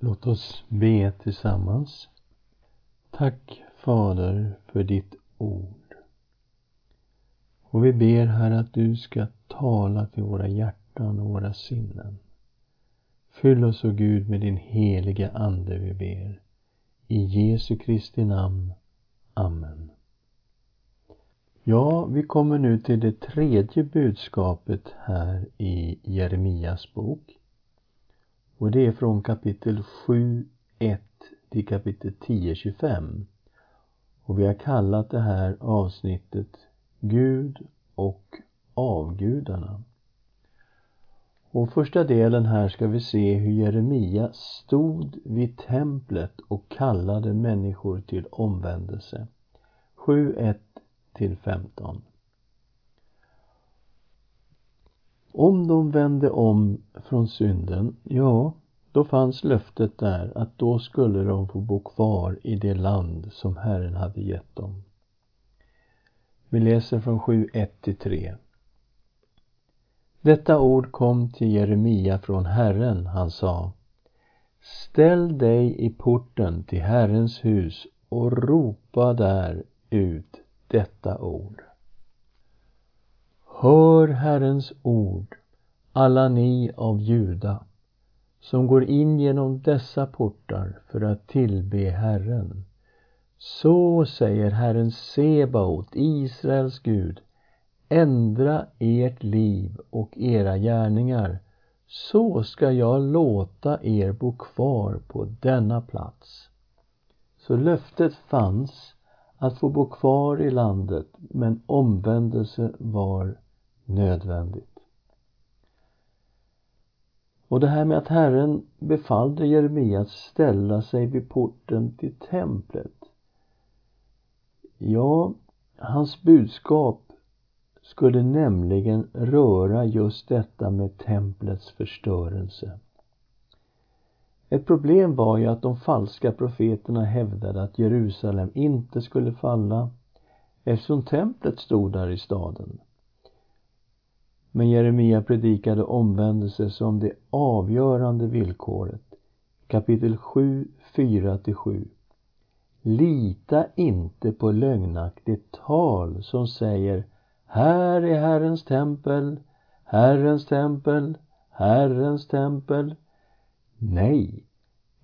Låt oss be tillsammans. Tack Fader för ditt ord. Och vi ber här att du ska tala till våra hjärtan och våra sinnen. Fyll oss, o Gud, med din heliga Ande, vi ber. I Jesu Kristi namn. Amen. Ja, vi kommer nu till det tredje budskapet här i Jeremias bok. Och det är från kapitel 7, 1 till kapitel 10, 25. Och vi har kallat det här avsnittet Gud och avgudarna. Och första delen här ska vi se hur Jeremia stod vid templet och kallade människor till omvändelse. 7, 1 till 15. Om de vände om från synden, ja, då fanns löftet där att då skulle de få bo kvar i det land som Herren hade gett dem. Vi läser från 7.1-3. Detta ord kom till Jeremia från Herren, han sa Ställ dig i porten till Herrens hus och ropa där ut detta ord. Hör Herrens ord, alla ni av Juda, som går in genom dessa portar för att tillbe Herren. Så säger Herren Sebaot, Israels Gud, ändra ert liv och era gärningar, så ska jag låta er bo kvar på denna plats. Så löftet fanns att få bo kvar i landet, men omvändelse var nödvändigt. Och det här med att Herren befallde Jeremia att ställa sig vid porten till templet. Ja, hans budskap skulle nämligen röra just detta med templets förstörelse. Ett problem var ju att de falska profeterna hävdade att Jerusalem inte skulle falla eftersom templet stod där i staden. Men Jeremia predikade omvändelse som det avgörande villkoret. Kapitel 7, 4-7. Lita inte på lögnaktigt tal som säger Här är Herrens tempel, Herrens tempel, Herrens tempel. Nej,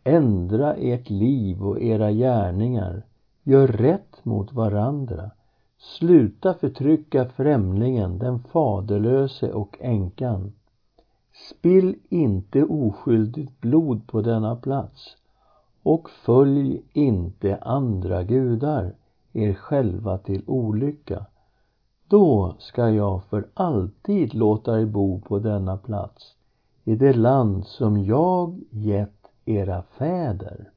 ändra ert liv och era gärningar. Gör rätt mot varandra. Sluta förtrycka främlingen, den faderlöse och änkan. Spill inte oskyldigt blod på denna plats och följ inte andra gudar, er själva till olycka. Då ska jag för alltid låta er bo på denna plats, i det land som jag gett era fäder.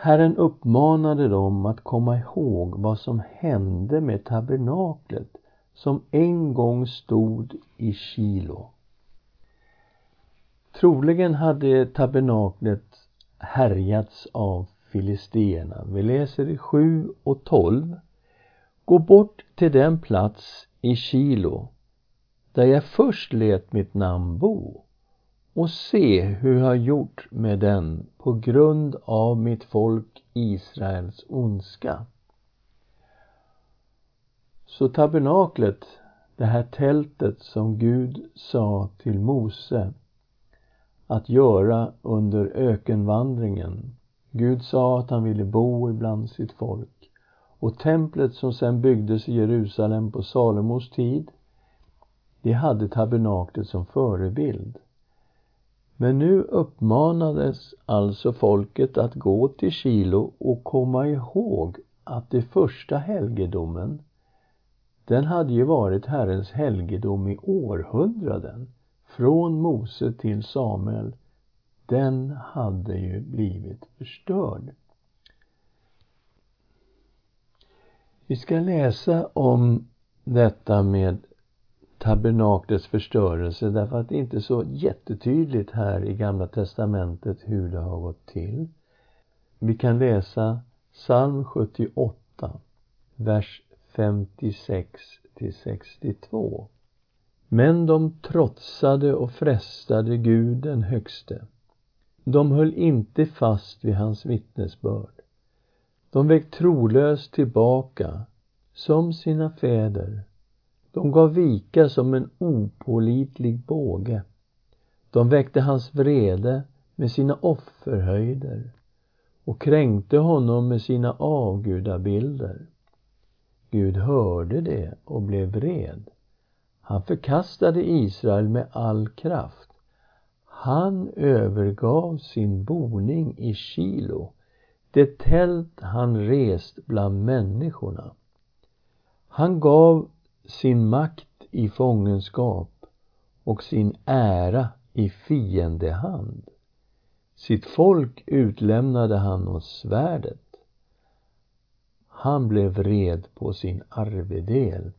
Herren uppmanade dem att komma ihåg vad som hände med tabernaklet som en gång stod i Kilo. Troligen hade tabernaklet härjats av filisterna. Vi läser i 7 och 12. Gå bort till den plats i Kilo där jag först lät mitt namn bo och se hur jag har gjort med den på grund av mitt folk Israels ondska. Så tabernaklet, det här tältet som Gud sa till Mose att göra under ökenvandringen. Gud sa att han ville bo ibland sitt folk. Och templet som sen byggdes i Jerusalem på Salomos tid, det hade tabernaklet som förebild. Men nu uppmanades alltså folket att gå till Kilo och komma ihåg att det första helgedomen, den hade ju varit Herrens helgedom i århundraden, från Mose till Samuel. Den hade ju blivit förstörd. Vi ska läsa om detta med tabernaklets förstörelse därför att det inte är så jättetydligt här i Gamla Testamentet hur det har gått till. Vi kan läsa psalm 78, vers 56 till 62. Men de trotsade och frestade Gud den högste. de höll inte fast vid hans vittnesbörd. De vek trolöst tillbaka, som sina fäder. De gav vika som en opålitlig båge. De väckte hans vrede med sina offerhöjder och kränkte honom med sina avgudabilder. Gud hörde det och blev vred. Han förkastade Israel med all kraft. Han övergav sin boning i Kilo, det tält han rest bland människorna. Han gav sin makt i fångenskap och sin ära i fiendehand. Sitt folk utlämnade han åt svärdet. Han blev vred på sin arvedel.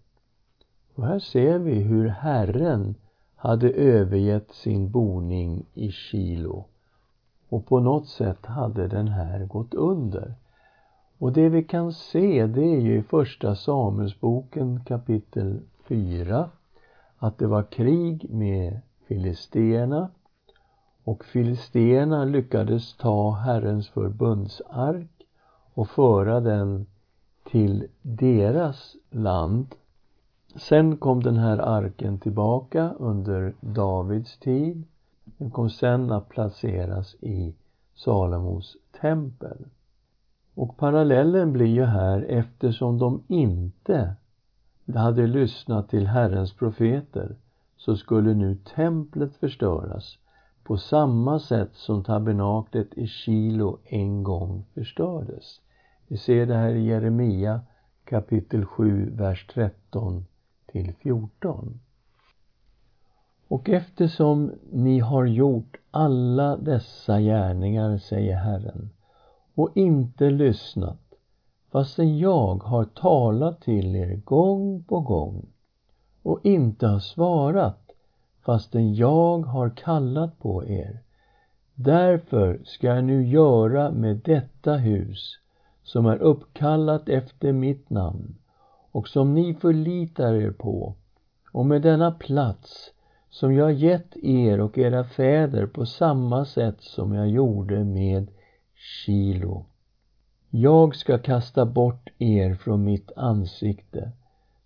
Och här ser vi hur Herren hade övergett sin boning i Kilo. Och på något sätt hade den här gått under. Och det vi kan se det är ju i första Samuelsboken kapitel 4 att det var krig med filisterna och filisterna lyckades ta Herrens förbundsark och föra den till deras land. Sen kom den här arken tillbaka under Davids tid. Den kom sen att placeras i Salomos tempel. Och parallellen blir ju här eftersom de inte hade lyssnat till Herrens profeter så skulle nu templet förstöras på samma sätt som tabernaklet i Kilo en gång förstördes. Vi ser det här i Jeremia kapitel 7, vers 13 till 14. Och eftersom ni har gjort alla dessa gärningar, säger Herren, och inte lyssnat, fastän jag har talat till er gång på gång och inte har svarat, fastän jag har kallat på er. Därför ska jag nu göra med detta hus som är uppkallat efter mitt namn och som ni förlitar er på och med denna plats som jag gett er och era fäder på samma sätt som jag gjorde med Kilo. Jag ska kasta bort er från mitt ansikte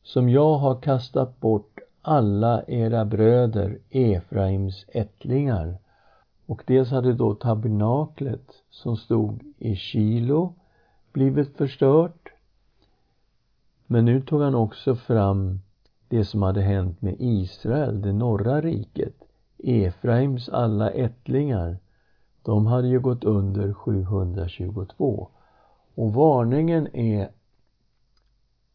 som jag har kastat bort alla era bröder Efraims ättlingar. Och dels hade då tabernaklet som stod i Kilo blivit förstört. Men nu tog han också fram det som hade hänt med Israel, det norra riket. Efraims alla ättlingar, de hade ju gått under 722. Och varningen är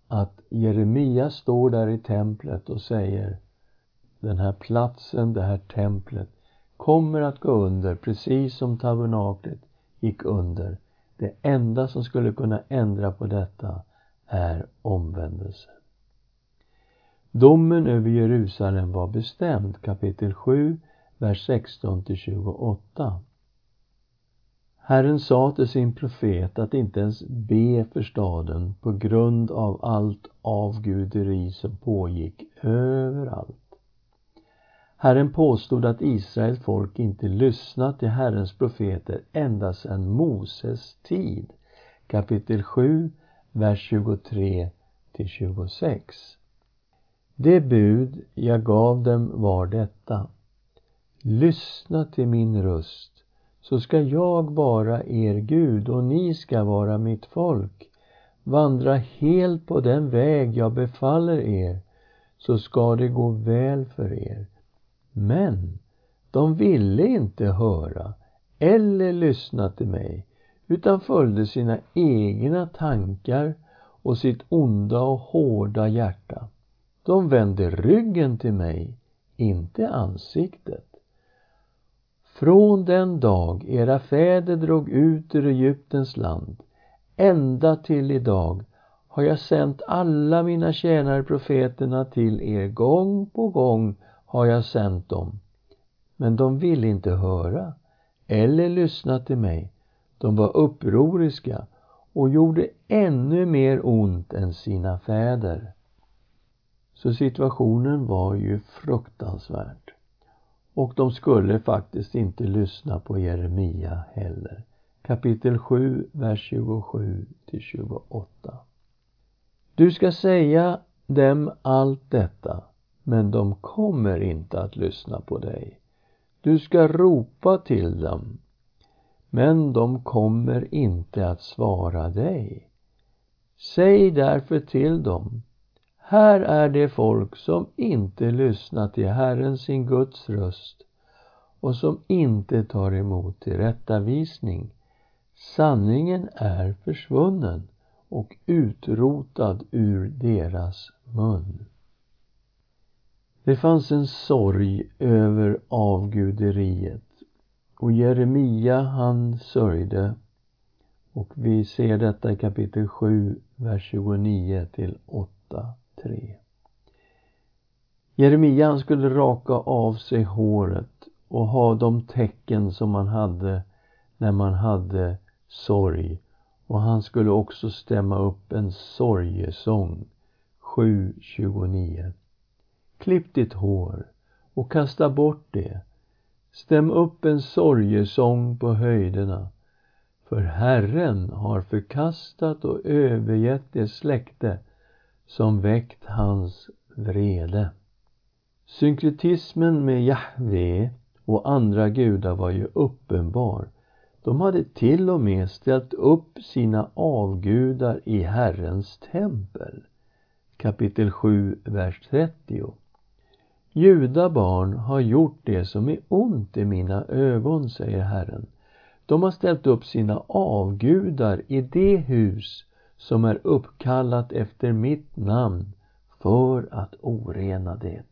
att Jeremia står där i templet och säger den här platsen, det här templet kommer att gå under precis som tabernaklet gick under. Det enda som skulle kunna ändra på detta är omvändelse. Domen över Jerusalem var bestämd, kapitel 7, vers 16 till 28. Herren sa till sin profet att inte ens be för staden på grund av allt avguderi som pågick överallt. Herren påstod att Israels folk inte lyssnat till Herrens profeter ända sedan Moses tid. Kapitel 7, vers 23 till 26. Det bud jag gav dem var detta. Lyssna till min röst så ska jag vara er Gud och ni ska vara mitt folk. Vandra helt på den väg jag befaller er, så ska det gå väl för er. Men de ville inte höra eller lyssna till mig, utan följde sina egna tankar och sitt onda och hårda hjärta. De vände ryggen till mig, inte ansiktet. Från den dag era fäder drog ut ur Egyptens land ända till idag har jag sänt alla mina tjänare profeterna till er. Gång på gång har jag sänt dem. Men de ville inte höra eller lyssna till mig. De var upproriska och gjorde ännu mer ont än sina fäder. Så situationen var ju fruktansvärd och de skulle faktiskt inte lyssna på Jeremia heller. Kapitel 7, vers 27 till 28. Du ska säga dem allt detta, men de kommer inte att lyssna på dig. Du ska ropa till dem, men de kommer inte att svara dig. Säg därför till dem, här är det folk som inte lyssnar till Herren sin Guds röst och som inte tar emot tillrättavisning. Sanningen är försvunnen och utrotad ur deras mun. Det fanns en sorg över avguderiet och Jeremia han sörjde och vi ser detta i kapitel 7, vers 29 till 8, 3. Jeremia han skulle raka av sig håret och ha de tecken som man hade när man hade sorg. Och han skulle också stämma upp en sorgesång 7.29 Klipp ditt hår och kasta bort det. Stäm upp en sorgesång på höjderna för Herren har förkastat och övergett det släkte som väckt hans vrede. Synkretismen med Jahve och andra gudar var ju uppenbar de hade till och med ställt upp sina avgudar i Herrens tempel. Kapitel 7, vers 30. Judabarn har gjort det som är ont i mina ögon, säger Herren. De har ställt upp sina avgudar i det hus som är uppkallat efter mitt namn för att orena det.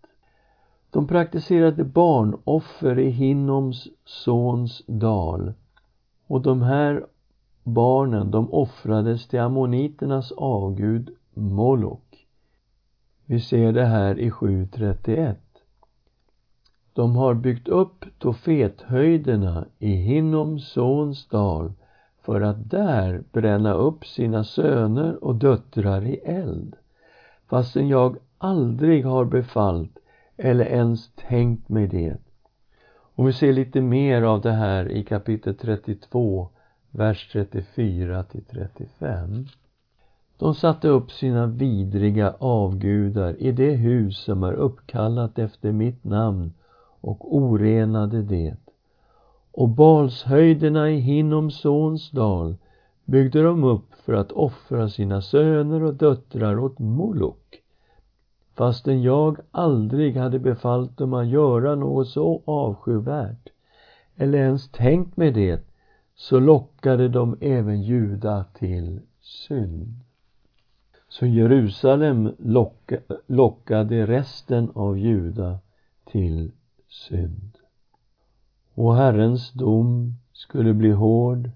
De praktiserade barnoffer i Hinnoms sons dal och de här barnen, de offrades till ammoniternas avgud Moloch. Vi ser det här i 7.31. De har byggt upp Tofethöjderna i Hinnoms sons dal för att där bränna upp sina söner och döttrar i eld, fastän jag aldrig har befallt eller ens tänkt mig det. Om vi ser lite mer av det här i kapitel 32, vers 34 till 35. De satte upp sina vidriga avgudar i det hus som är uppkallat efter mitt namn och orenade det. Och Balshöjderna i Hinnoms sons dal byggde de upp för att offra sina söner och döttrar åt Molok fastän jag aldrig hade befallt dem att göra något så avskyvärt eller ens tänkt mig det, så lockade de även Juda till synd. Så Jerusalem locka, lockade resten av Juda till synd. Och Herrens dom skulle bli hård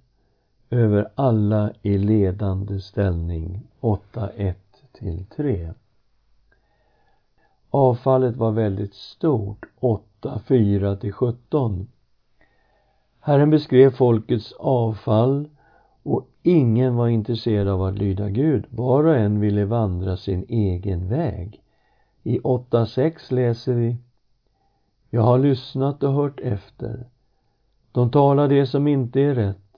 över alla i ledande ställning 8.1 till 3. Avfallet var väldigt stort, 8.4 till 17. Herren beskrev folkets avfall och ingen var intresserad av att lyda Gud. Var och en ville vandra sin egen väg. I 8.6 läser vi jag har lyssnat och hört efter. De talar det som inte är rätt.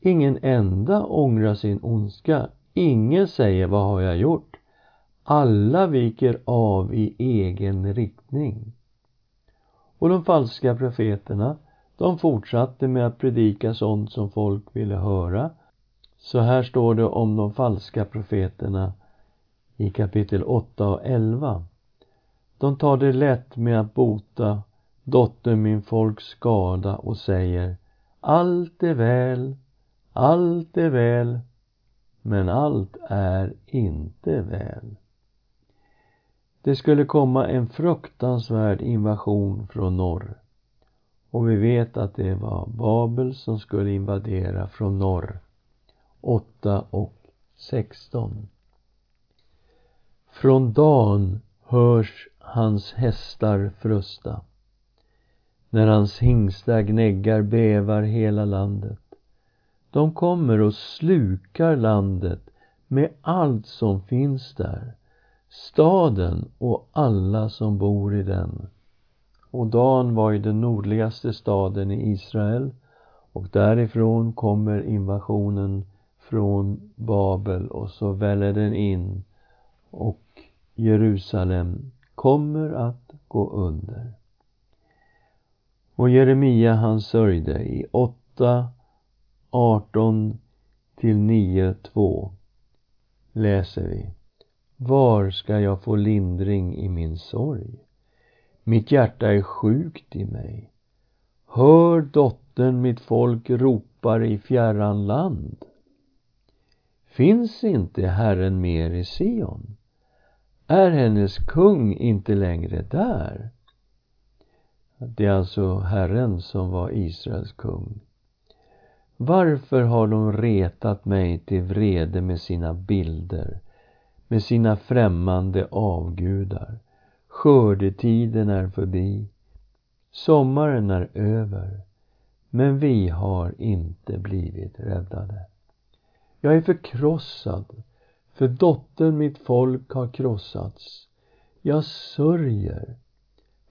Ingen enda ångrar sin ondska. Ingen säger vad har jag gjort? Alla viker av i egen riktning. Och de falska profeterna, de fortsatte med att predika sånt som folk ville höra. Så här står det om de falska profeterna i kapitel 8 och 11. De tar det lätt med att bota dotter min folks skada och säger allt är väl, allt är väl, men allt är inte väl. Det skulle komma en fruktansvärd invasion från norr. Och vi vet att det var Babel som skulle invadera från norr. 8 och 16. Från Dan hörs hans hästar frusta. När hans hingstar gnäggar bävar hela landet. De kommer och slukar landet med allt som finns där staden och alla som bor i den. och Dan var ju den nordligaste staden i Israel och därifrån kommer invasionen från Babel och så väller den in och Jerusalem kommer att gå under. Och Jeremia han sörjde i 8, 18 till 9, 2 läser vi. Var ska jag få lindring i min sorg? Mitt hjärta är sjukt i mig. Hör dottern mitt folk ropar i fjärran land. Finns inte Herren mer i Sion? Är hennes kung inte längre där? Det är alltså Herren som var Israels kung. Varför har de retat mig till vrede med sina bilder, med sina främmande avgudar? Skördetiden är förbi, sommaren är över, men vi har inte blivit räddade. Jag är förkrossad, för dottern mitt folk har krossats. Jag sörjer,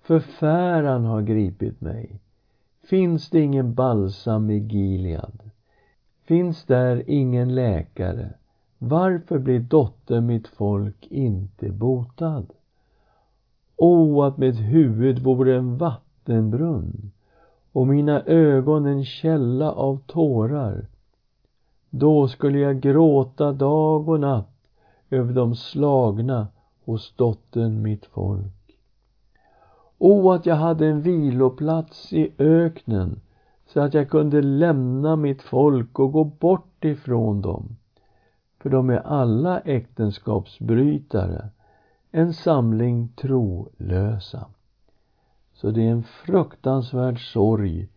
förfäran har gripit mig. Finns det ingen balsam i Gilead? Finns där ingen läkare? Varför blir dottern mitt folk inte botad? O, att mitt huvud vore en vattenbrunn och mina ögon en källa av tårar. Då skulle jag gråta dag och natt över de slagna hos dottern mitt folk. O, att jag hade en viloplats i öknen så att jag kunde lämna mitt folk och gå bort ifrån dem. För de är alla äktenskapsbrytare en samling trolösa. Så det är en fruktansvärd sorg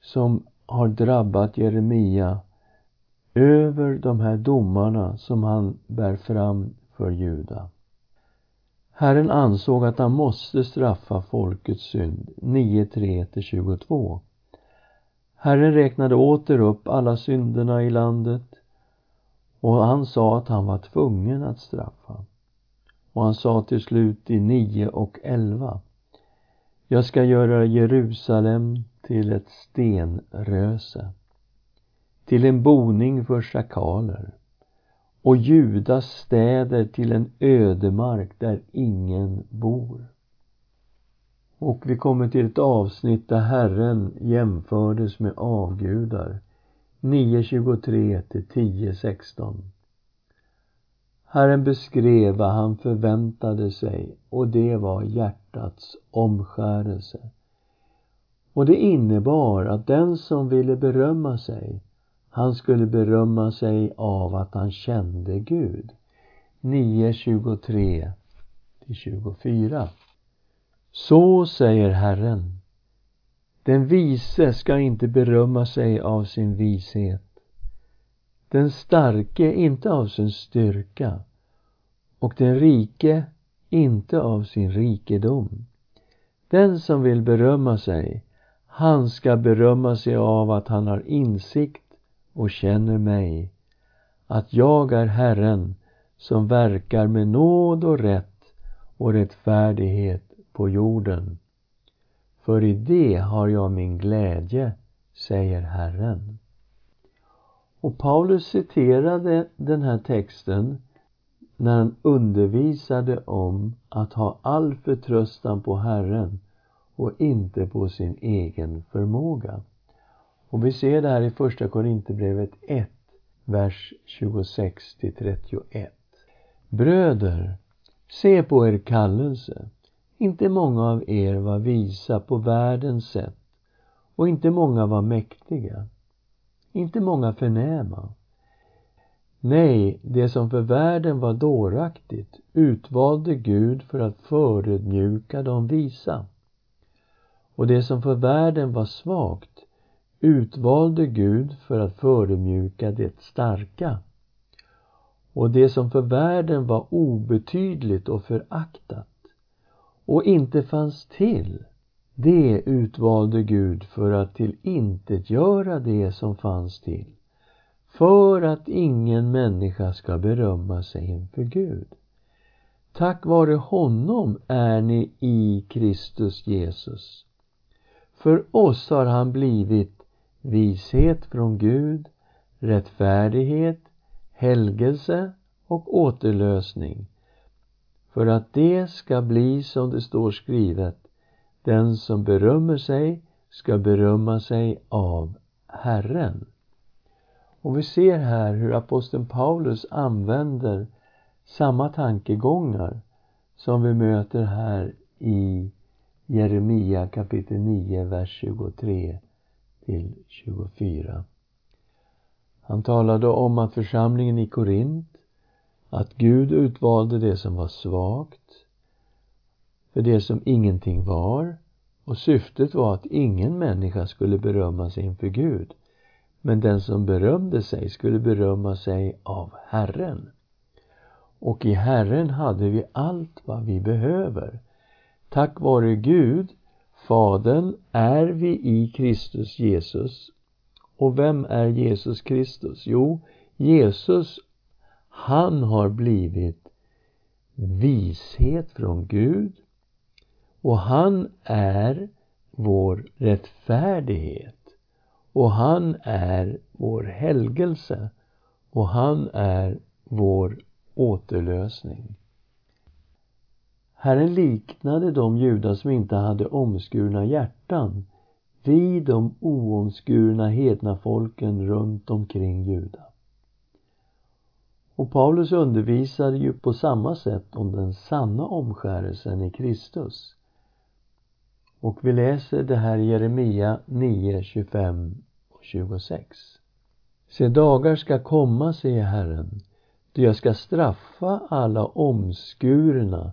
som har drabbat Jeremia över de här domarna som han bär fram för Juda. Herren ansåg att han måste straffa folkets synd, 9.3-22. Herren räknade åter upp alla synderna i landet och han sa att han var tvungen att straffa. Och han sa till slut i 9 och 11. Jag ska göra Jerusalem till ett stenröse, till en boning för schakaler och Judas städer till en ödemark där ingen bor. Och vi kommer till ett avsnitt där Herren jämfördes med avgudar. 9.23 till 10.16. Herren beskrev vad han förväntade sig och det var hjärtats omskärelse. Och det innebar att den som ville berömma sig, han skulle berömma sig av att han kände Gud. 9.23 24. Så säger Herren. Den vise ska inte berömma sig av sin vishet den starke inte av sin styrka och den rike inte av sin rikedom. Den som vill berömma sig, han ska berömma sig av att han har insikt och känner mig, att jag är Herren som verkar med nåd och rätt och rättfärdighet på jorden. För i det har jag min glädje, säger Herren. Och Paulus citerade den här texten när han undervisade om att ha all förtröstan på Herren och inte på sin egen förmåga. Och vi ser det här i Första Korinthierbrevet 1, vers 26 till 31. Bröder, se på er kallelse. Inte många av er var visa på världens sätt och inte många var mäktiga inte många förnäma. Nej, det som för världen var dåraktigt utvalde Gud för att förödmjuka de visa. Och det som för världen var svagt utvalde Gud för att förödmjuka det starka. Och det som för världen var obetydligt och föraktat och inte fanns till det utvalde Gud för att till göra det som fanns till, för att ingen människa ska berömma sig inför Gud. Tack vare honom är ni i Kristus Jesus, För oss har han blivit vishet från Gud, rättfärdighet, helgelse och återlösning. För att det ska bli som det står skrivet, den som berömmer sig ska berömma sig av Herren. Och vi ser här hur aposteln Paulus använder samma tankegångar som vi möter här i Jeremia kapitel 9, vers 23 till 24. Han talade om att församlingen i Korint, att Gud utvalde det som var svagt för det som ingenting var och syftet var att ingen människa skulle berömma sig inför Gud. Men den som berömde sig skulle berömma sig av Herren. Och i Herren hade vi allt vad vi behöver. Tack vare Gud, Fadern, är vi i Kristus Jesus. Och vem är Jesus Kristus? Jo, Jesus, han har blivit vishet från Gud och han är vår rättfärdighet och han är vår helgelse och han är vår återlösning. Herren liknade de judar som inte hade omskurna hjärtan vid de oomskurna hedna folken runt omkring Juda. Och Paulus undervisade ju på samma sätt om den sanna omskärelsen i Kristus. Och vi läser det här i Jeremia 9, 25 och 26. Se dagar ska komma, säger Herren, då jag ska straffa alla omskurna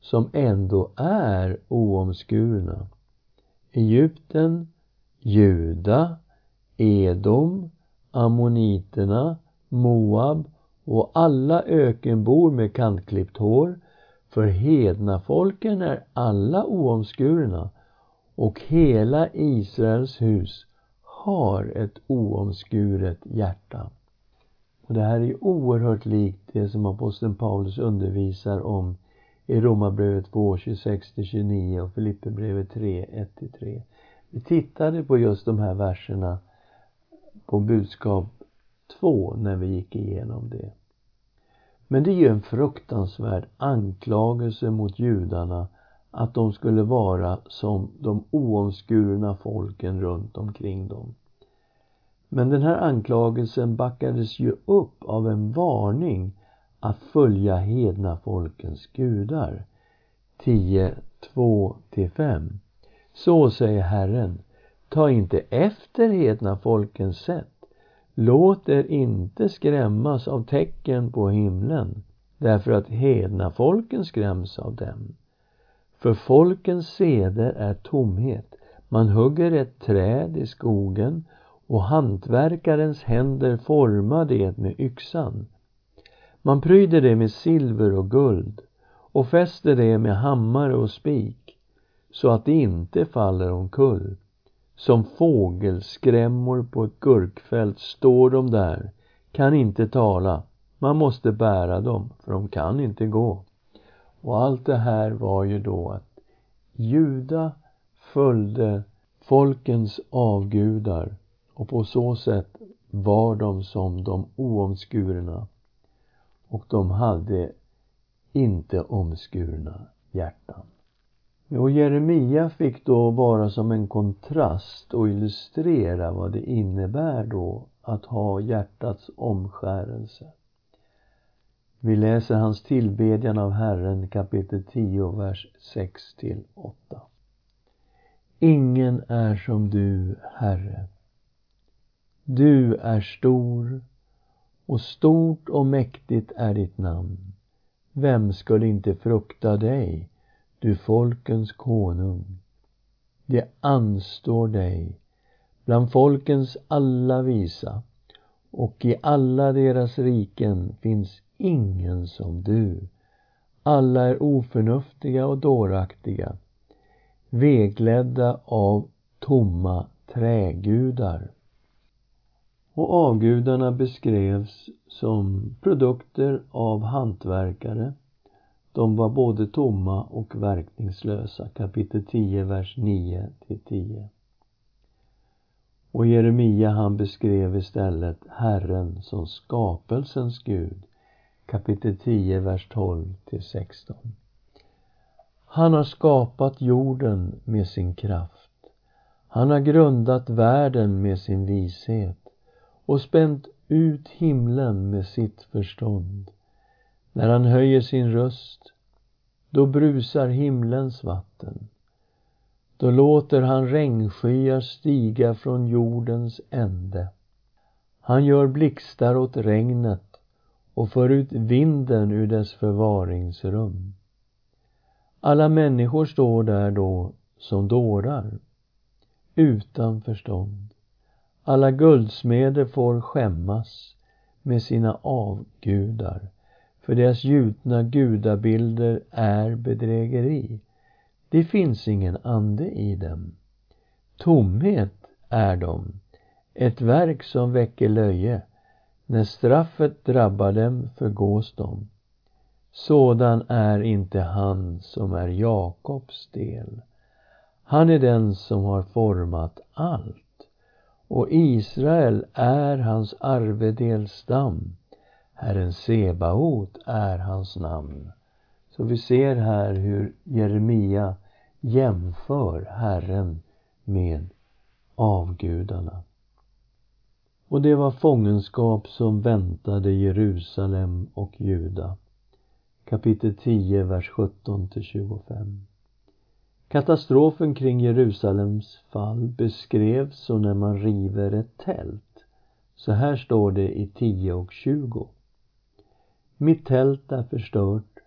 som ändå är oomskurna. Egypten, Juda, Edom, Ammoniterna, Moab och alla ökenbor med kantklippt hår, för hedna folken är alla oomskurna och hela Israels hus har ett oomskuret hjärta. Och det här är oerhört likt det som aposteln Paulus undervisar om i Romarbrevet 2, 26-29 och Filipperbrevet 3, 1-3. Vi tittade på just de här verserna på budskap 2 när vi gick igenom det. Men det är ju en fruktansvärd anklagelse mot judarna att de skulle vara som de oomskurna folken runt omkring dem. Men den här anklagelsen backades ju upp av en varning att följa hedna folkens gudar. 10, 2-5. Så säger Herren, ta inte efter hedna folkens sätt. Låt er inte skrämmas av tecken på himlen, därför att hedna folken skräms av dem. För folkens seder är tomhet. Man hugger ett träd i skogen och hantverkarens händer formar det med yxan. Man pryder det med silver och guld och fäster det med hammare och spik så att det inte faller omkull. Som fågelskrämmor på ett gurkfält står de där, kan inte tala. Man måste bära dem, för de kan inte gå. Och allt det här var ju då att Juda följde folkens avgudar och på så sätt var de som de oomskurna och de hade inte omskurna hjärtan. Och Jeremia fick då vara som en kontrast och illustrera vad det innebär då att ha hjärtats omskärelse. Vi läser hans tillbedjan av Herren kapitel 10, vers 6 till 8. Ingen är som du, Herre. Du är stor och stort och mäktigt är ditt namn. Vem skulle inte frukta dig, du folkens konung? Det anstår dig bland folkens alla visa och i alla deras riken finns ingen som du. Alla är oförnuftiga och dåraktiga, vägledda av tomma trägudar. Och avgudarna beskrevs som produkter av hantverkare. De var både tomma och verkningslösa. Kapitel 10, vers 9 10. Och Jeremia han beskrev istället Herren som skapelsens Gud. Kapitel 10, vers 12 till 16. Han har skapat jorden med sin kraft. Han har grundat världen med sin vishet och spänt ut himlen med sitt förstånd. När han höjer sin röst, då brusar himlens vatten. Då låter han regnskyar stiga från jordens ände. Han gör blixtar åt regnet och för ut vinden ur dess förvaringsrum. Alla människor står där då som dårar, utan förstånd. Alla guldsmeder får skämmas med sina avgudar, för deras gjutna gudabilder är bedrägeri. Det finns ingen ande i dem. Tomhet är de, ett verk som väcker löje. När straffet drabbar dem förgås de. Sådan är inte han som är Jakobs del. Han är den som har format allt och Israel är hans arvedelsstam, Herren Sebaot är hans namn. Så vi ser här hur Jeremia jämför Herren med avgudarna. Och det var fångenskap som väntade Jerusalem och Juda. Kapitel 10, vers 17 till 25. Katastrofen kring Jerusalems fall beskrevs som när man river ett tält. Så här står det i 10 och 20. Mitt tält är förstört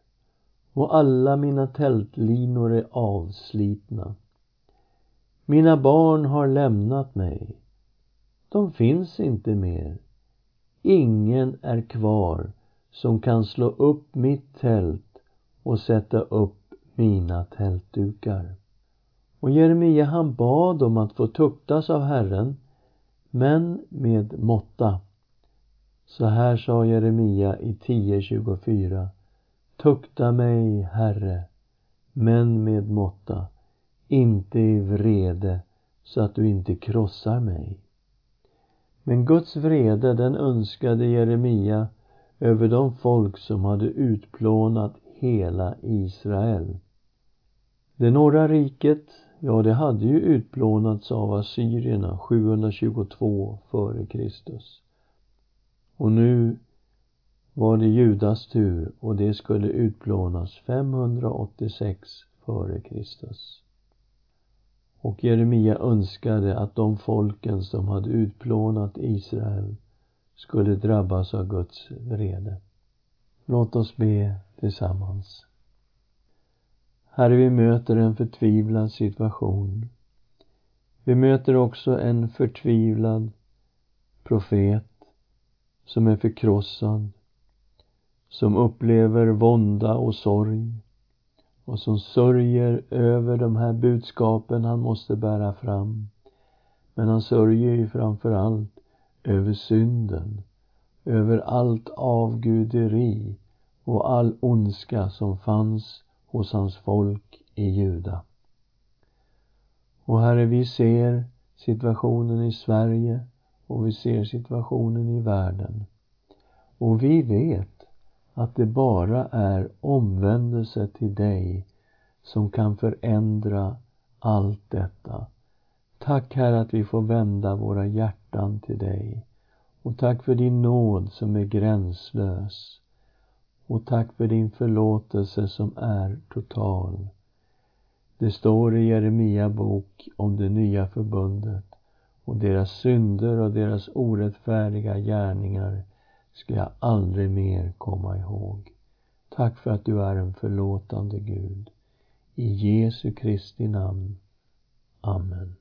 och alla mina tältlinor är avslitna. Mina barn har lämnat mig. De finns inte mer. Ingen är kvar som kan slå upp mitt tält och sätta upp mina tältdukar. Och Jeremia han bad om att få tuktas av Herren, men med måtta. Så här sa Jeremia i 10.24. Tukta mig, Herre, men med måtta, inte i vrede, så att du inte krossar mig. Men Guds vrede, den önskade Jeremia över de folk som hade utplånat hela Israel. Det norra riket, ja det hade ju utplånats av assyrierna 722 före Kristus. Och nu var det Judas tur och det skulle utplånas 586 före Kristus. Och Jeremia önskade att de folken som hade utplånat Israel skulle drabbas av Guds vrede. Låt oss be tillsammans. Herre, vi möter en förtvivlad situation. Vi möter också en förtvivlad profet som är förkrossad, som upplever vånda och sorg och som sörjer över de här budskapen han måste bära fram. Men han sörjer ju framför allt över synden, över allt avguderi och all ondska som fanns hos hans folk i Juda. Och Herre, vi ser situationen i Sverige och vi ser situationen i världen. Och vi vet att det bara är omvändelse till dig som kan förändra allt detta. Tack Herre att vi får vända våra hjärtan till dig. Och tack för din nåd som är gränslös. Och tack för din förlåtelse som är total. Det står i Jeremia bok om det nya förbundet och deras synder och deras orättfärdiga gärningar ska jag aldrig mer komma ihåg. Tack för att du är en förlåtande Gud. I Jesu Kristi namn. Amen.